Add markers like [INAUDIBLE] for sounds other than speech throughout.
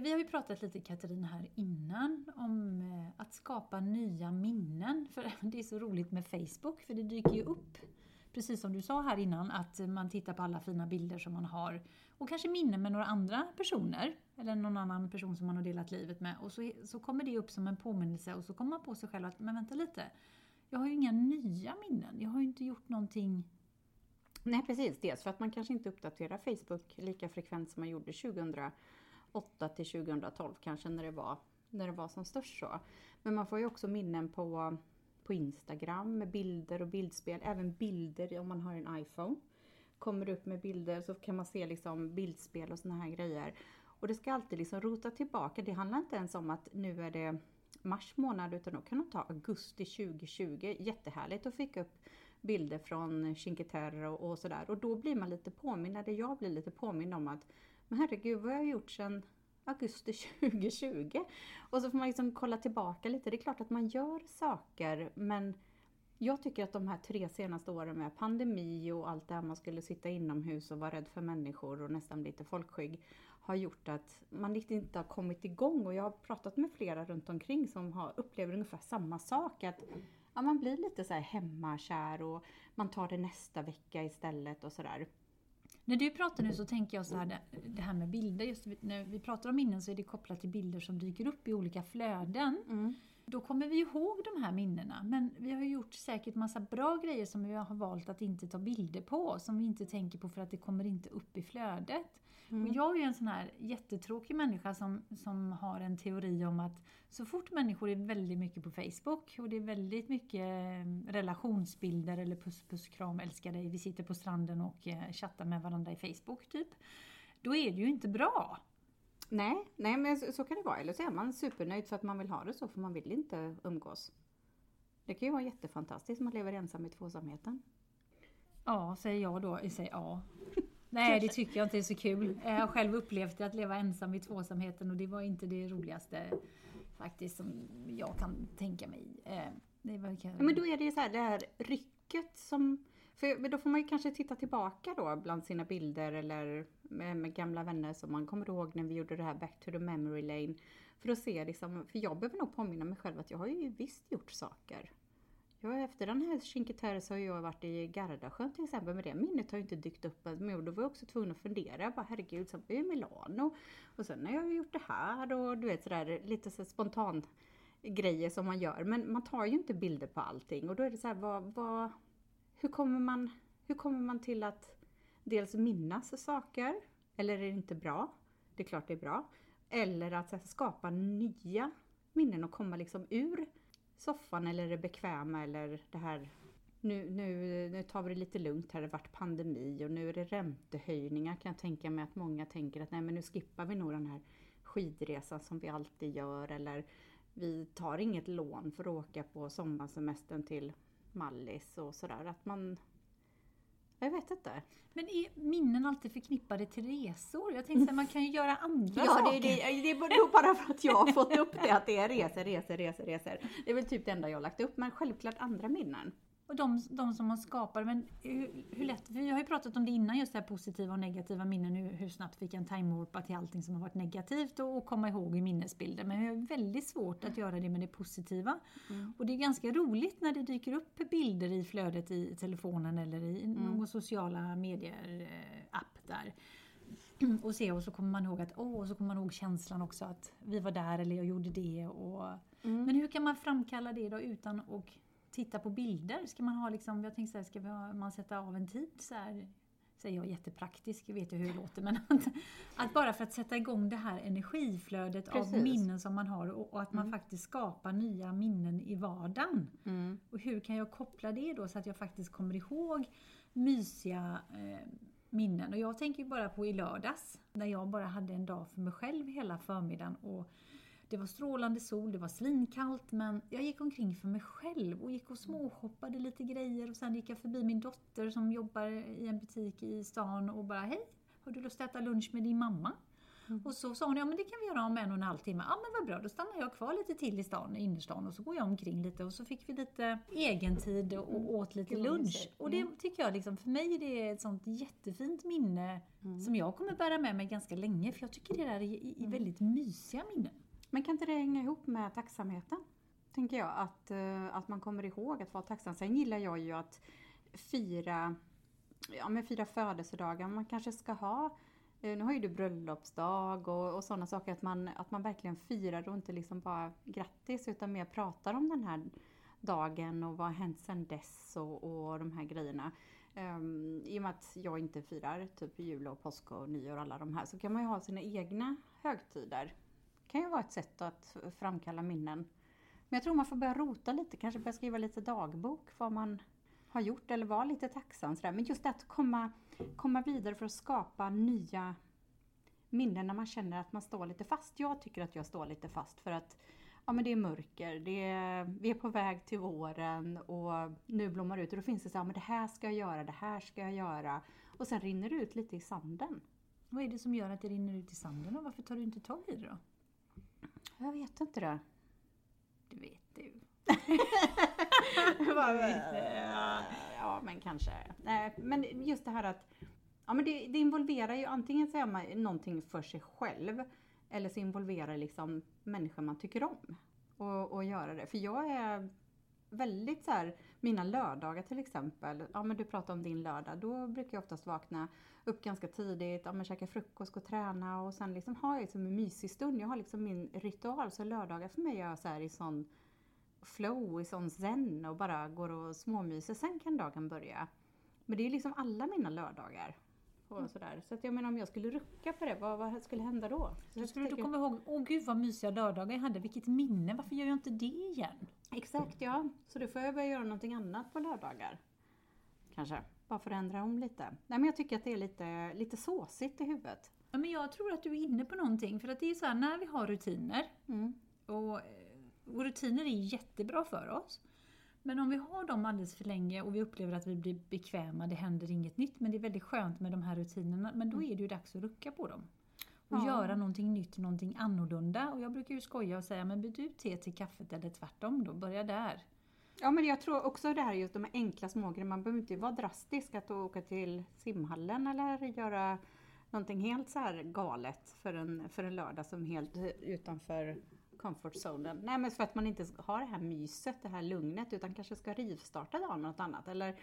Vi har ju pratat lite Katarina här innan om eh, att skapa nya minnen. För [LAUGHS] det är så roligt med Facebook, för det dyker ju upp precis som du sa här innan, att man tittar på alla fina bilder som man har och kanske minnen med några andra personer eller någon annan person som man har delat livet med och så, så kommer det upp som en påminnelse och så kommer man på sig själv att, men vänta lite, jag har ju inga nya minnen, jag har ju inte gjort någonting Nej precis, dels för att man kanske inte uppdaterar Facebook lika frekvent som man gjorde 2000. 2008 till 2012 kanske när det var, när det var som störst så. Men man får ju också minnen på på Instagram med bilder och bildspel. Även bilder om man har en iPhone. Kommer upp med bilder så kan man se liksom bildspel och såna här grejer. Och det ska alltid liksom rota tillbaka. Det handlar inte ens om att nu är det mars månad utan då kan de ta augusti 2020. Jättehärligt att fick upp bilder från Cinque Terre och, och sådär. Och då blir man lite påmind, eller jag blir lite påmind om att men herregud vad har jag gjort sedan augusti [LAUGHS] 2020. Och så får man liksom kolla tillbaka lite. Det är klart att man gör saker men jag tycker att de här tre senaste åren med pandemi och allt det här man skulle sitta inomhus och vara rädd för människor och nästan lite folkskygg har gjort att man inte har kommit igång och jag har pratat med flera runt omkring som har, upplever ungefär samma sak. Att ja, man blir lite så här hemmakär och man tar det nästa vecka istället och sådär. När du pratar nu så tänker jag så här, det här med bilder, just när vi pratar om minnen så är det kopplat till bilder som dyker upp i olika flöden. Mm. Då kommer vi ihåg de här minnena, men vi har gjort säkert massa bra grejer som vi har valt att inte ta bilder på, som vi inte tänker på för att det kommer inte upp i flödet. Mm. Och jag är ju en sån här jättetråkig människa som, som har en teori om att så fort människor är väldigt mycket på Facebook och det är väldigt mycket eh, relationsbilder eller puss puss kram älskar dig, vi sitter på stranden och eh, chattar med varandra i Facebook typ. Då är det ju inte bra. Nej, nej men så kan det vara. Eller så är man supernöjd för att man vill ha det så för man vill inte umgås. Det kan ju vara jättefantastiskt om man lever ensam i tvåsamheten. Ja, säger jag då. Jag säger ja. Nej, det tycker jag inte är så kul. Eh, jag har själv upplevt att leva ensam i tvåsamheten och det var inte det roligaste faktiskt som jag kan tänka mig. Eh, det var... ja, men då är det ju så här, det här rycket som för då får man ju kanske titta tillbaka då bland sina bilder eller med, med, gamla vänner som man kommer ihåg när vi gjorde det här Back to the memory lane. För att se liksom, för jag behöver nog påminna mig själv att jag har ju visst gjort saker. Ja, efter den här Cinque Terre så har jag varit i Gardasjön till exempel, men det minnet har ju inte dykt upp Men då var jag också tvungen att fundera, jag bara herregud, sen var jag i Milano. Och sen har jag gjort det här och du vet sådär lite så spontan grejer som man gör. Men man tar ju inte bilder på allting och då är det så här, vad, vad, hur, kommer man, hur kommer man till att dels minnas saker, eller är det inte bra? Det är klart det är bra. Eller att skapa nya minnen och komma liksom ur soffan eller det bekväma eller det här nu, nu, nu tar vi det lite lugnt här, det har varit pandemi och nu är det räntehöjningar kan jag tänka mig att många tänker att nej men nu skippar vi nog den här skidresan som vi alltid gör eller vi tar inget lån för att åka på sommarsemestern till Mallis och sådär. Att man jag vet inte. Men är minnen alltid förknippade till resor? Jag tänkte att man kan ju göra andra ja, saker. Ja, det, det, det är nog bara för att jag har fått upp det, att det är resor, resor, resor, resor. Det är väl typ det enda jag har lagt upp, men självklart andra minnen. Och de, de som man skapar, men hur, hur lätt, vi har ju pratat om det innan, just det här positiva och negativa minnen, hur, hur snabbt vi kan time-warpa till allting som har varit negativt och, och komma ihåg i minnesbilder. Men vi har väldigt svårt att göra det med det positiva. Mm. Och det är ganska roligt när det dyker upp bilder i flödet i telefonen eller i mm. någon sociala medier-app eh, där [CLEARS THROAT] och se och så kommer man ihåg att åh, och så kommer man ihåg känslan också att vi var där eller jag gjorde det. Och, mm. Men hur kan man framkalla det då utan att titta på bilder? Ska man ha liksom, jag tänkte så här, ska ha, man sätta av en tid så här, säger jag jättepraktisk, jag vet ju hur det låter, men att, att, bara för att sätta igång det här energiflödet Precis. av minnen som man har och, och att man mm. faktiskt skapar nya minnen i vardagen. Mm. Och hur kan jag koppla det då så att jag faktiskt kommer ihåg mysiga eh, minnen? Och jag tänker ju bara på i lördags, när jag bara hade en dag för mig själv hela förmiddagen och det var strålande sol, det var svinkallt men jag gick omkring för mig själv och gick och småshoppade lite grejer och sen gick jag förbi min dotter som jobbar i en butik i stan och bara Hej! Har du lust att äta lunch med din mamma? Mm. Och så sa hon, ja men det kan vi göra om en och en halv timme. Ja men vad bra, då stannar jag kvar lite till i stan, innerstan och så går jag omkring lite och så fick vi lite egentid och, åt lite Gud, vad lunch. mysigt. Och det Mm. tycker jag liksom, för mig är det ett sånt jättefint minne Mm. som jag kommer bära med mig ganska länge. För jag tycker det där är, är är väldigt mysiga minnen. Men kan inte det hänga ihop med tacksamheten? Tänker jag, att, eh, att man kommer ihåg att vara tacksam. Sen gillar jag ju att fira, ja, men fira födelsedagar. Man kanske ska ha, eh, nu har ju du bröllopsdag och, och sådana saker, att man, att man verkligen firar och inte liksom bara grattis utan mer pratar om den här dagen och vad har hänt sedan dess och, och de här grejerna. Um, I och med att jag inte firar typ jul och påsk och nyår och alla de här så kan man ju ha sina egna högtider kan ju vara ett sätt att framkalla minnen. Men jag tror man får börja rota lite, kanske börja skriva lite dagbok vad man har gjort eller vara lite tacksam. Sådär. Men just det att komma, komma vidare för att skapa nya minnen när man känner att man står lite fast. Jag tycker att jag står lite fast för att ja, men det är mörker, det är, vi är på väg till våren och nu blommar det ut och då finns det så här, men det här ska jag göra, det här ska jag göra. Och sen rinner det ut lite i sanden. Vad är det som gör att det rinner ut i sanden och varför tar du inte tag i det då? Jag vet inte det. Det [LAUGHS] vet du. ja, men kanske. Nej, men just det här att ja, men det, det involverar ju antingen så är man någonting för sig själv eller så involverar liksom människor man tycker om och, och göra det. För jag är väldigt så här, mina lördagar till exempel, ja men du pratar om din lördag, då brukar jag oftast vakna upp ganska tidigt, ja men käka frukost, gå och träna och sen liksom har jag liksom en mysig stund. Jag har liksom min ritual, så lördagar för mig är jag så här i sån flow, i sån zen och bara går och småmyser. Sen kan dagen börja. Men det är liksom alla mina lördagar. Och sådär. Så att jag menar om jag skulle rucka på det, vad, vad skulle hända då? Så jag skulle du komma ihåg, åh gud vad mysiga lördagar jag hade, vilket minne, varför gör jag inte det igen? Exakt ja, så då får jag börja göra någonting annat på lördagar. Kanske, bara för att ändra om lite. Nej men jag tycker att det är lite, lite såsigt i huvudet. Ja, men jag tror att du är inne på någonting, för att det är så här, när vi har rutiner, Mm. och, och rutiner är jättebra för oss, men om vi har dem alldeles för länge och vi upplever att vi blir bekväma, det händer inget nytt, men det är väldigt skönt med de här rutinerna, men då är det ju dags att rucka på dem. Och Ja. göra någonting nytt, någonting annorlunda. Och jag brukar ju skoja och säga, men byt ut te till kaffet eller tvärtom då, börja där. Ja men jag tror också det här just de här enkla små grejerna, man behöver inte vara drastisk att åka till simhallen eller göra någonting helt så här galet för en, för en lördag som helt utanför comfort zonen. Nej men för att man inte har det här myset, det här lugnet utan kanske ska rivstarta dagen med något annat. Eller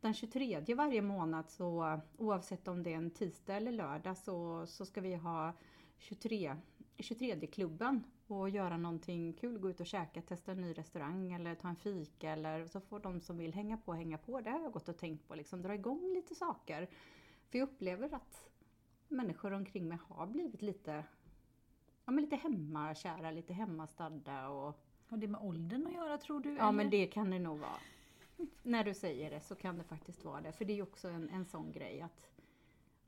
den 23 varje månad så oavsett om det är en tisdag eller lördag så, så ska vi ha 23 23-klubben och göra någonting kul, gå ut och käka, testa en ny restaurang eller ta en fika eller så får de som vill hänga på hänga på. Det har jag gått och tänkt på, liksom dra igång lite saker. För jag upplever att människor omkring mig har blivit lite, ja men lite hemmakära, lite hemmastadda och Har det med åldern att göra tror du? ja eller? men det kan det nog vara. När du säger det så kan det faktiskt vara det. För det är ju också en, en sån grej att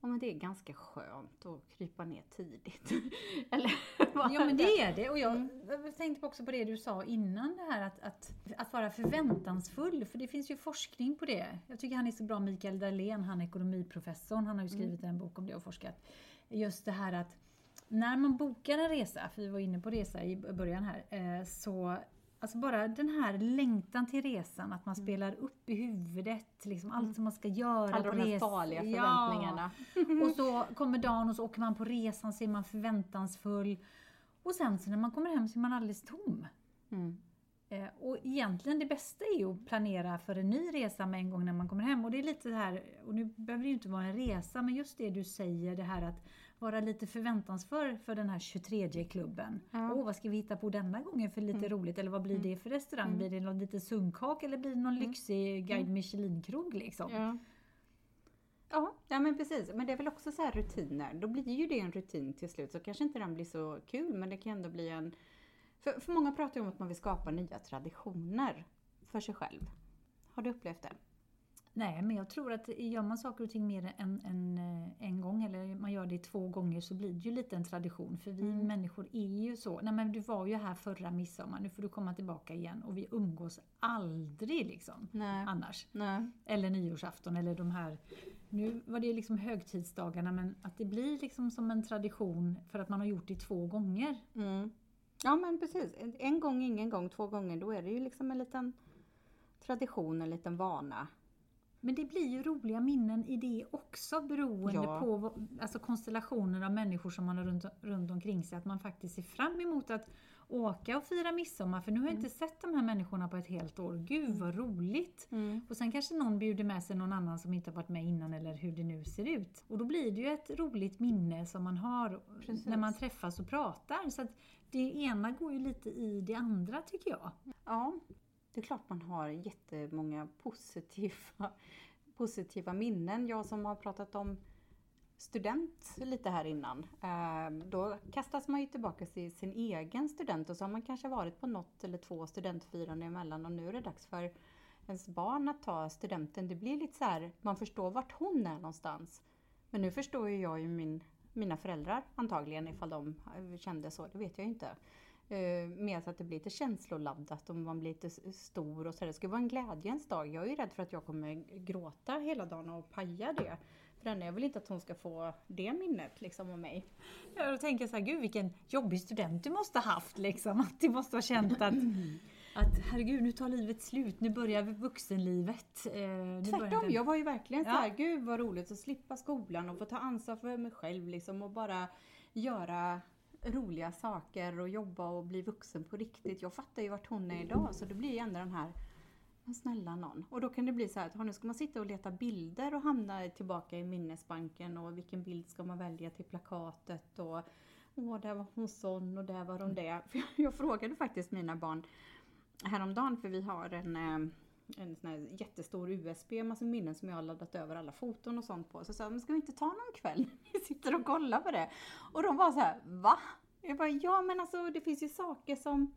ja, men det är ganska skönt att krypa ner tidigt. [LAUGHS] Eller Ja men det är det. Och jag, Mm. jag tänkte också på det du sa innan det här att, att, att vara förväntansfull. För det finns ju forskning på det. Jag tycker han är så bra, Mikael Dahlén, han ekonomiprofessorn. Han har ju skrivit en bok om det och forskat. Just det här att när man bokar en resa, för vi var inne på resa i början här, eh, så Alltså bara den här längtan till resan, att man spelar upp i huvudet liksom allt som man ska göra alla de här farliga Ja. förväntningarna. [LAUGHS] Och så kommer dagen och så åker man på resan så är man förväntansfull. Och sen så när man kommer hem så är man alldeles tom. Mm. Eh, och egentligen det bästa är ju att planera för en ny resa med en gång när man kommer hem. Och det är lite det här, och nu behöver det ju inte vara en resa, men just det du säger, det här att vara lite förväntansfull för den här 23-klubben. Ja. Åh, vad ska vi hitta på denna gången för lite roligt? Eller vad blir det för restaurang? Mm. Blir det någon liten sunkak eller blir det någon lyxig guide Michelin-krog liksom? Ja. Ja, ja men precis. Men det är väl också så här rutiner. Då blir ju det en rutin till slut. Så kanske inte den blir så kul men det kan ändå bli en... För, för många pratar ju om att man vill skapa nya traditioner för sig själv. Har du upplevt det? Nej, men jag tror att gör man saker och ting mer än, än eh, en gång eller man gör det två gånger så blir det ju lite en tradition. För vi Mm. människor är ju så. Nej men du var ju här förra midsommar, nu får du komma tillbaka igen. Och vi umgås aldrig liksom Nej. annars. Nej. Eller nyårsafton eller de här nu var det liksom högtidsdagarna men att det blir liksom som en tradition för att man har gjort det två gånger. Mm. Ja men precis, en, gång, ingen gång, två gånger, då är det ju liksom en liten tradition, en liten vana. Men det blir ju roliga minnen i det också beroende Ja. på alltså konstellationer av människor som man har runt, runt omkring sig. Att man faktiskt ser fram emot att åka och fira midsommar för nu har jag inte sett de här människorna på ett helt år. Gud vad roligt! Och sen kanske någon bjuder med sig någon annan som inte har varit med innan eller hur det nu ser ut. Och då blir det ju ett roligt minne som man har Precis. när man träffas och pratar. Så att det ena går ju lite i det andra tycker jag. Ja, det är klart man har jättemånga positiva, positiva minnen. Jag som har pratat om student lite här innan. Eh, då kastas man ju tillbaka till sin egen student och så har man kanske varit på något eller två studentfiranden emellan och nu är det dags för ens barn att ta studenten. Det blir lite så här, man förstår vart hon är någonstans. Men nu förstår ju jag ju min, mina föräldrar antagligen ifall de eh, kände så, det vet jag ju inte. Eh, uh, med att det blir lite känsloladdat och man blir lite stor och så. Det ska vara en glädjens dag. Jag är ju rädd för att jag kommer gråta hela dagen och paja det. För jag vill inte att hon ska få det minnet liksom av mig. Ja, då tänker jag så här, gud vilken jobbig student du måste ha haft liksom. [LAUGHS] Att du måste ha känt att, [CLEARS THROAT] att herregud nu tar livet slut, nu börjar vuxenlivet. Eh, nu Tvärtom, den- jag var ju verkligen Ja. här, gud vad roligt att slippa skolan och få ta ansvar för mig själv liksom och bara göra roliga saker och jobba och bli vuxen på riktigt. Jag fattar ju vart hon är idag så det blir ju ändå den här men snälla någon. Och då kan det bli så här att nu ska man sitta och leta bilder och hamna tillbaka i minnesbanken och vilken bild ska man välja till plakatet och åh, där var hon sån och där var hon det. [LAUGHS] För jag, jag frågade faktiskt mina barn häromdagen för vi har en eh, en sån här jättestor USB, massa minnen som jag har laddat över alla foton och sånt på. Så sa jag, men ska vi inte ta någon kväll? [LAUGHS] Vi sitter och kollar på det. Och de var så här, va? Jag bara, ja men alltså det finns ju saker som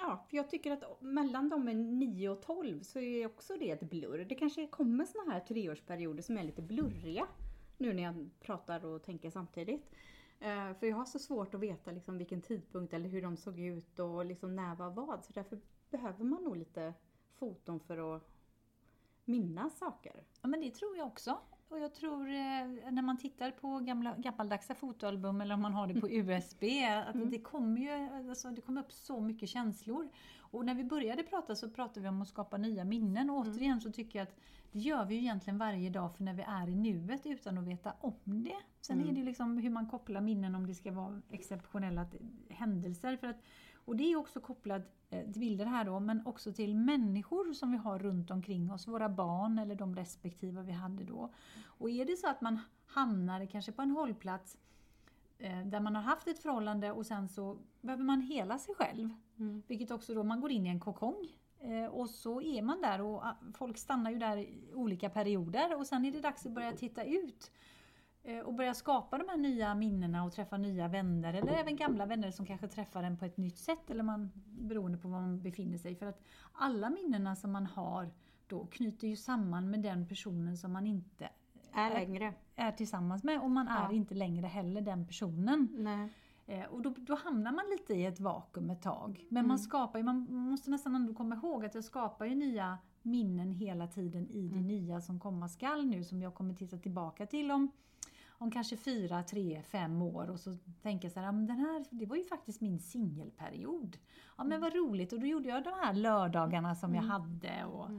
Ja, för jag tycker att mellan de är 9 och 12 så är också det ett blurr. Det kanske kommer såna här treårsperioder som är lite blurriga. Nu när jag pratar och tänker samtidigt. Eh, för jag har så svårt att veta liksom vilken tidpunkt eller hur de såg ut och liksom när var vad. Så därför behöver man nog lite foton för att minnas saker. Ja men det tror jag också. Och jag tror eh, när man tittar på gamla, gammaldags fotoalbum eller om man har det på USB, att det kommer ju alltså, det kommer upp så mycket känslor. Och när vi började prata så pratade vi om att skapa nya minnen och återigen så tycker jag att det gör vi ju egentligen varje dag för när vi är i nuet utan att veta om det. Sen är det ju liksom hur man kopplar minnen om det ska vara exceptionella händelser. För att, och det är också kopplat eh, till bilder här då, men också till människor som vi har runt omkring oss, våra barn eller de respektiva vi hade då. Och är det så att man hamnar kanske på en hållplats eh, där man har haft ett förhållande och sen så behöver man hela sig själv. Mm. Vilket också då, man går in i en kokong eh, och så är man där och ah, folk stannar ju där i olika perioder och sen är det dags att börja titta ut och börja skapa de här nya minnena och träffa nya vänner eller även gamla vänner som kanske träffar en på ett nytt sätt eller man, beroende på var man befinner sig. För att alla minnena som man har då knyter ju samman med den personen som man inte Är längre. är tillsammans med och man är Ja. inte längre heller den personen. Nej. Eh, och då, då hamnar man lite i ett vakuum ett tag. Men man skapar ju, man måste nästan ändå komma ihåg att jag skapar ju nya minnen hela tiden i det nya som komma skall nu som jag kommer titta tillbaka till om, om kanske fyra, tre, fem år. Och så tänker jag så här, ja, men den här, det var ju faktiskt min singelperiod. Ja men vad roligt. Och då gjorde jag de här lördagarna som jag hade och,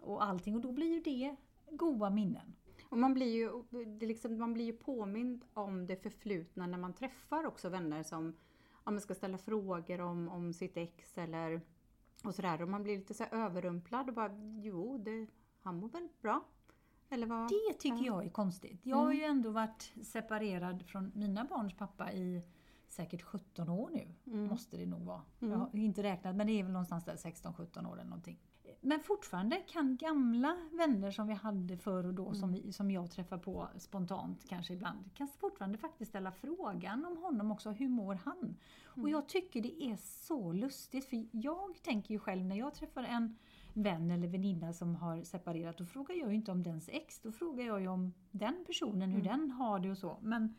och allting. Och då blir ju det goda minnen. Och man blir, ju, det liksom, man blir ju påmind om det förflutna när man träffar också vänner som ja, man ska ställa frågor om, om sitt ex eller och sådär. Och man blir lite så överrumplad och bara jo, det, han mår väl bra? Eller vad? Det tycker jag är konstigt. Jag har ju ändå varit separerad från mina barns pappa i säkert 17 år nu. Måste det nog vara. Jag har inte räknat men det är väl någonstans där 16-17 år eller någonting. Men fortfarande kan gamla vänner som vi hade förr och då som, vi, som jag träffar på spontant kanske ibland kan fortfarande faktiskt ställa frågan om honom också. Hur mår han? Och jag tycker det är så lustigt för jag tänker ju själv när jag träffar en vän eller väninna som har separerat, då frågar jag ju inte om dens ex, då frågar jag ju om den personen, hur den har det och så. Men,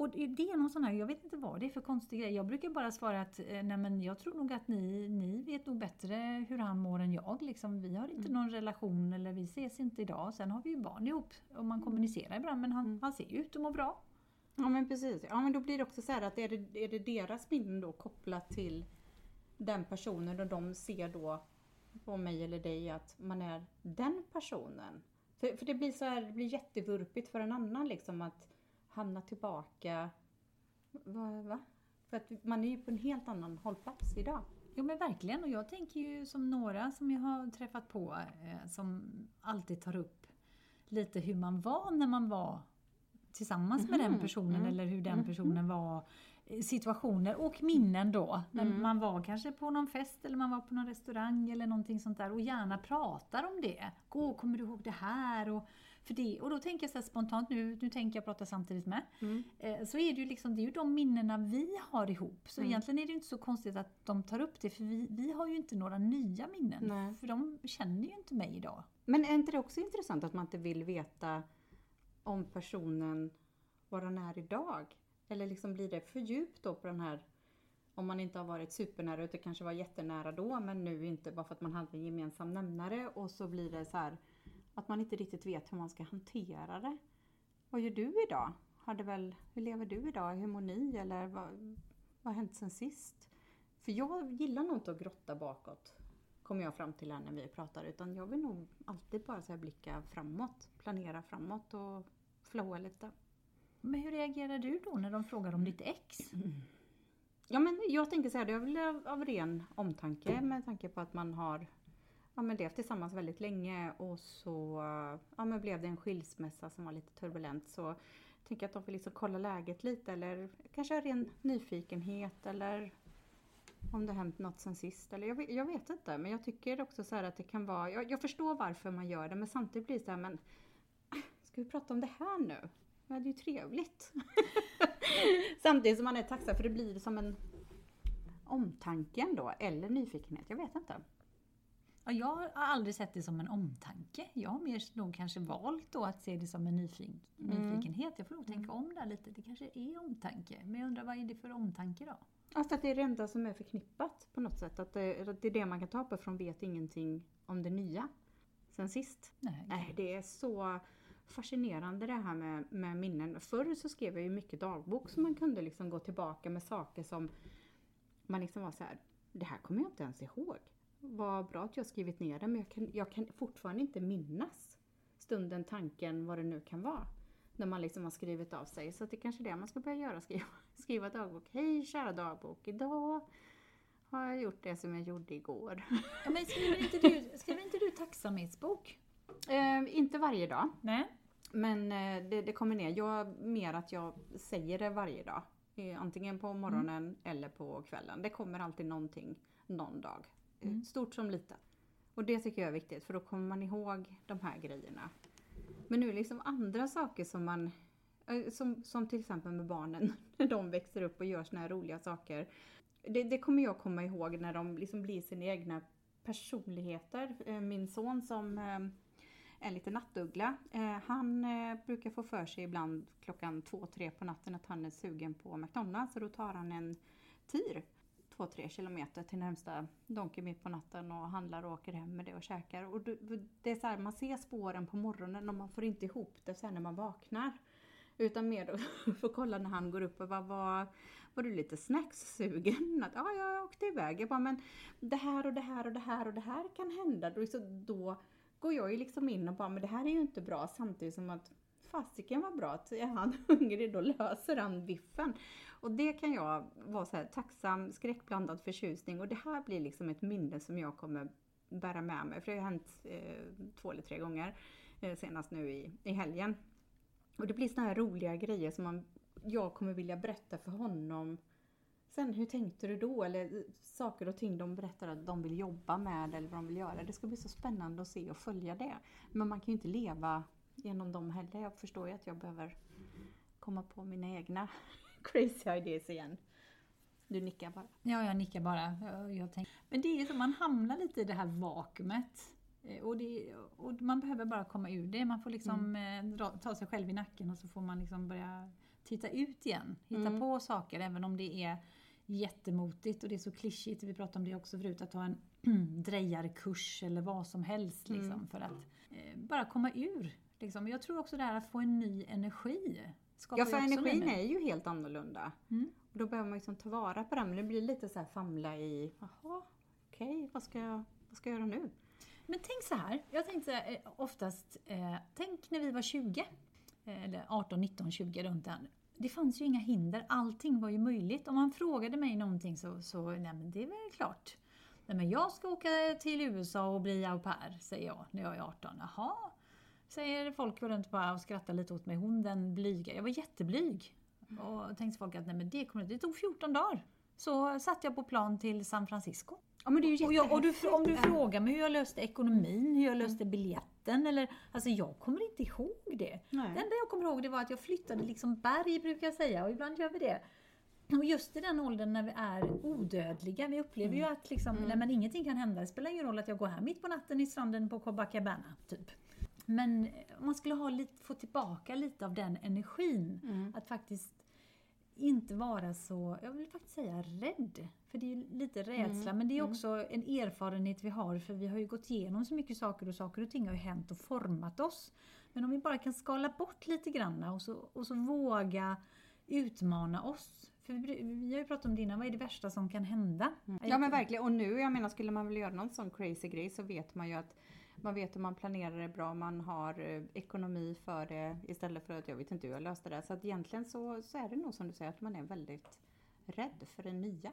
Och det är någon sån här, jag vet inte vad det är för konstig grej. Jag brukar bara svara att eh, nej men jag tror nog att ni, ni vet nog bättre hur han mår än jag. Liksom, vi har inte Mm. någon relation eller vi ses inte idag. Sen har vi ju barn ihop och man kommunicerar ibland men han, Mm. han ser ju ut att må bra. Ja men precis. Ja men då blir det också så här att är det, är det deras minnen då kopplat till den personen och de ser då på mig eller dig att man är den personen. För, för det blir så här, det blir jättevurpigt för en annan liksom att hamna tillbaka. Va, va? För att man är ju på en helt annan hållplats idag. Jo men verkligen och jag tänker ju som några som jag har träffat på eh, som alltid tar upp lite hur man var när man var tillsammans med den Mhm, personen mm, eller hur den mhm. personen var. Situationer och minnen då. När Mm. man var kanske på någon fest eller man var på någon restaurang eller någonting sånt där och gärna pratar om det. Gå, kommer du ihåg det här? Och, för det, och då tänker jag så spontant, nu, nu tänker jag prata samtidigt med. Eh, så är det ju liksom, det är ju de minnena vi har ihop. Så Mm. egentligen är det inte så konstigt att de tar upp det för vi, vi har ju inte några nya minnen. Nej. För de känner ju inte mig idag. Men är inte det också intressant att man inte vill veta om personen, var den är idag? Eller liksom blir det för djupt då på den här, om man inte har varit supernära utan kanske var jättenära då men nu inte bara för att man hade en gemensam nämnare och så blir det så här att man inte riktigt vet hur man ska hantera det. Vad gör du idag? Hade väl, hur lever du idag? Hur mår ni? Eller vad, vad har hänt sen sist? För jag gillar nog inte att grotta bakåt kommer jag fram till här när vi pratar. Utan jag vill nog alltid bara så blicka framåt, planera framåt och flowa lite. Men hur reagerar du då när de frågar om ditt ex? Ja men jag tänker så här, det är väl av ren omtanke med tanke på att man har ja, men levt tillsammans väldigt länge och så ja, men blev det en skilsmässa som var lite turbulent. Så tänker jag att de får liksom kolla läget lite eller kanske av ren nyfikenhet eller om det har hänt något sen sist. Eller jag, vet- jag vet inte men jag tycker också så här att det kan vara, jag, jag förstår varför man gör det men samtidigt blir det så här men [CLEARS THROAT] ska vi prata om det här nu? Ja, det är ju trevligt. [LAUGHS] Samtidigt som man är tacksam för det blir som en omtanke ändå, eller nyfikenhet. Jag vet inte. Ja, jag har aldrig sett det som en omtanke. Jag har mer nog kanske valt då att se det som en nyfin, Mm. nyfikenhet. Jag får nog tänka om där lite. Det kanske är omtanke. Men jag undrar vad är det för omtanke då? Alltså att det är det enda som är förknippat på något sätt. Att det, att det är det man kan ta på de vet ingenting om det nya sen sist. Nej. Nej, det är så fascinerande det här med, med minnen. Förr så skrev jag ju mycket dagbok så man kunde liksom gå tillbaka med saker som man liksom var så här, det här kommer jag inte ens ihåg. Vad bra att jag har skrivit ner det men jag kan, jag kan fortfarande inte minnas stunden, tanken, vad det nu kan vara. När man liksom har skrivit av sig. Så det är kanske är det man ska börja göra, skriva, [LAUGHS] skriva dagbok. Hej kära dagbok, idag har jag gjort det som jag gjorde igår. Ja, men skriver inte du, skriver inte du tacksamhetsbok? Eh, inte varje dag. Nej. Men eh, det, det kommer ner. Jag mer att jag säger det varje dag. Antingen på morgonen eller på kvällen. Det kommer alltid någonting någon dag. Mm. Eh, stort som litet. Och det tycker jag är viktigt för då kommer man ihåg de här grejerna. Men nu är det liksom andra saker som man eh, som, som till exempel med barnen [LAUGHS] när de växer upp och gör såna här roliga saker. Det, det kommer jag komma ihåg när de liksom blir sina egna personligheter. Eh, min son som är en liten nattuggla. Han brukar få för sig ibland klockan två, tre på natten att han är sugen på McDonalds. och då tar han en TIR, två, tre kilometer till närmsta Donken mitt på natten och handlar och åker hem med det och käkar. Och det, är så här, man ser spåren på morgonen och man får inte ihop det sen när man vaknar. Utan mer då [LAUGHS] får kolla när han går upp och bara, var, var du lite snackssugen? Att, ja, jag åkte iväg. Jag bara, men det här och det här och det här och det här kan hända. Då, så då går jag ju liksom in och bara, men det här är ju inte bra samtidigt som att fasiken var bra att är han [LAUGHS] hungrig då löser han biffen. Och det kan jag vara så här tacksam, skräckblandad förtjusning och det här blir liksom ett minne som jag kommer bära med mig. För det har hänt eh, två eller tre gånger eh, senast nu i, i helgen. Och det blir såna här roliga grejer som man, jag kommer vilja berätta för honom Sen hur tänkte du då? Eller eh, saker och ting de berättar att de vill jobba med eller vad de vill göra. Det ska bli så spännande att se och följa det. Men man kan ju inte leva genom dem heller. Jag förstår ju att jag behöver komma på mina egna [LAUGHS] crazy ideas igen. Du nickar bara. Ja, jag nickar bara. Jag, jag. Men det är så, man hamnar lite i det här vakuumet. Eh, Och, det, och man behöver bara komma ur det. Man får liksom eh, dra, ta sig själv i nacken och så får man liksom börja titta ut igen, hitta Mm. på saker även om det är jättemotigt och det är så klyschigt. Vi pratade om det också förut, att ta en [CLEARS THROAT] drejarkurs eller vad som helst liksom, Mm. för att eh, bara komma ur. Liksom. Jag tror också det här att få en ny energi. Ja, för energin är ju helt annorlunda. Mm. Och då behöver man liksom ta vara på den. Men det blir lite så här famla i, jaha, okej, vad, ska jag, vad ska jag göra nu? Men tänk så här, jag tänkte så här, eh, oftast, eh, tänk när vi var 20, eh, eller 18, 19, 20 runt där. Det fanns ju inga hinder, allting var ju möjligt. Om man frågade mig någonting så, så nej men det är väl klart. Nej men jag ska åka till USA och bli au pair, säger jag när jag är 18. Jaha, säger folk runt bara och skrattar lite åt mig. Hon den blyga, jag var jätteblyg. Och tänkte folk att nej men det kommer det tog 14 dagar. Så satt jag på plan till San Francisco. Ja, men det är ju Och jag, och du, om du frågar mig hur jag löste ekonomin, hur jag löste biljetten eller Alltså jag kommer inte ihåg det. Nej. Det enda jag kommer ihåg det var att jag flyttade liksom berg brukar jag säga och ibland gör vi det. Och just i den åldern när vi är odödliga, vi upplever ju att liksom, nej, men ingenting kan hända. Det spelar ingen roll att jag går här mitt på natten i stranden på Copacabana, typ. Men man skulle ha lite, få tillbaka lite av den energin, Mm. att faktiskt inte vara så, jag vill faktiskt säga rädd. För det är ju lite rädsla, men det är också en erfarenhet vi har för vi har ju gått igenom så mycket saker och saker och ting har ju hänt och format oss. Men om vi bara kan skala bort lite grann och så, och så våga utmana oss. För vi, vi har ju pratat om det innan, vad är det värsta som kan hända? Ja men verkligen. Och nu, jag menar, skulle man vilja göra någon sån crazy grej så vet man ju att man vet hur man planerar det bra, man har eh, ekonomi för det istället för att jag vet inte hur jag löste det. Så att egentligen så, så är det nog som du säger att man är väldigt rädd för det nya.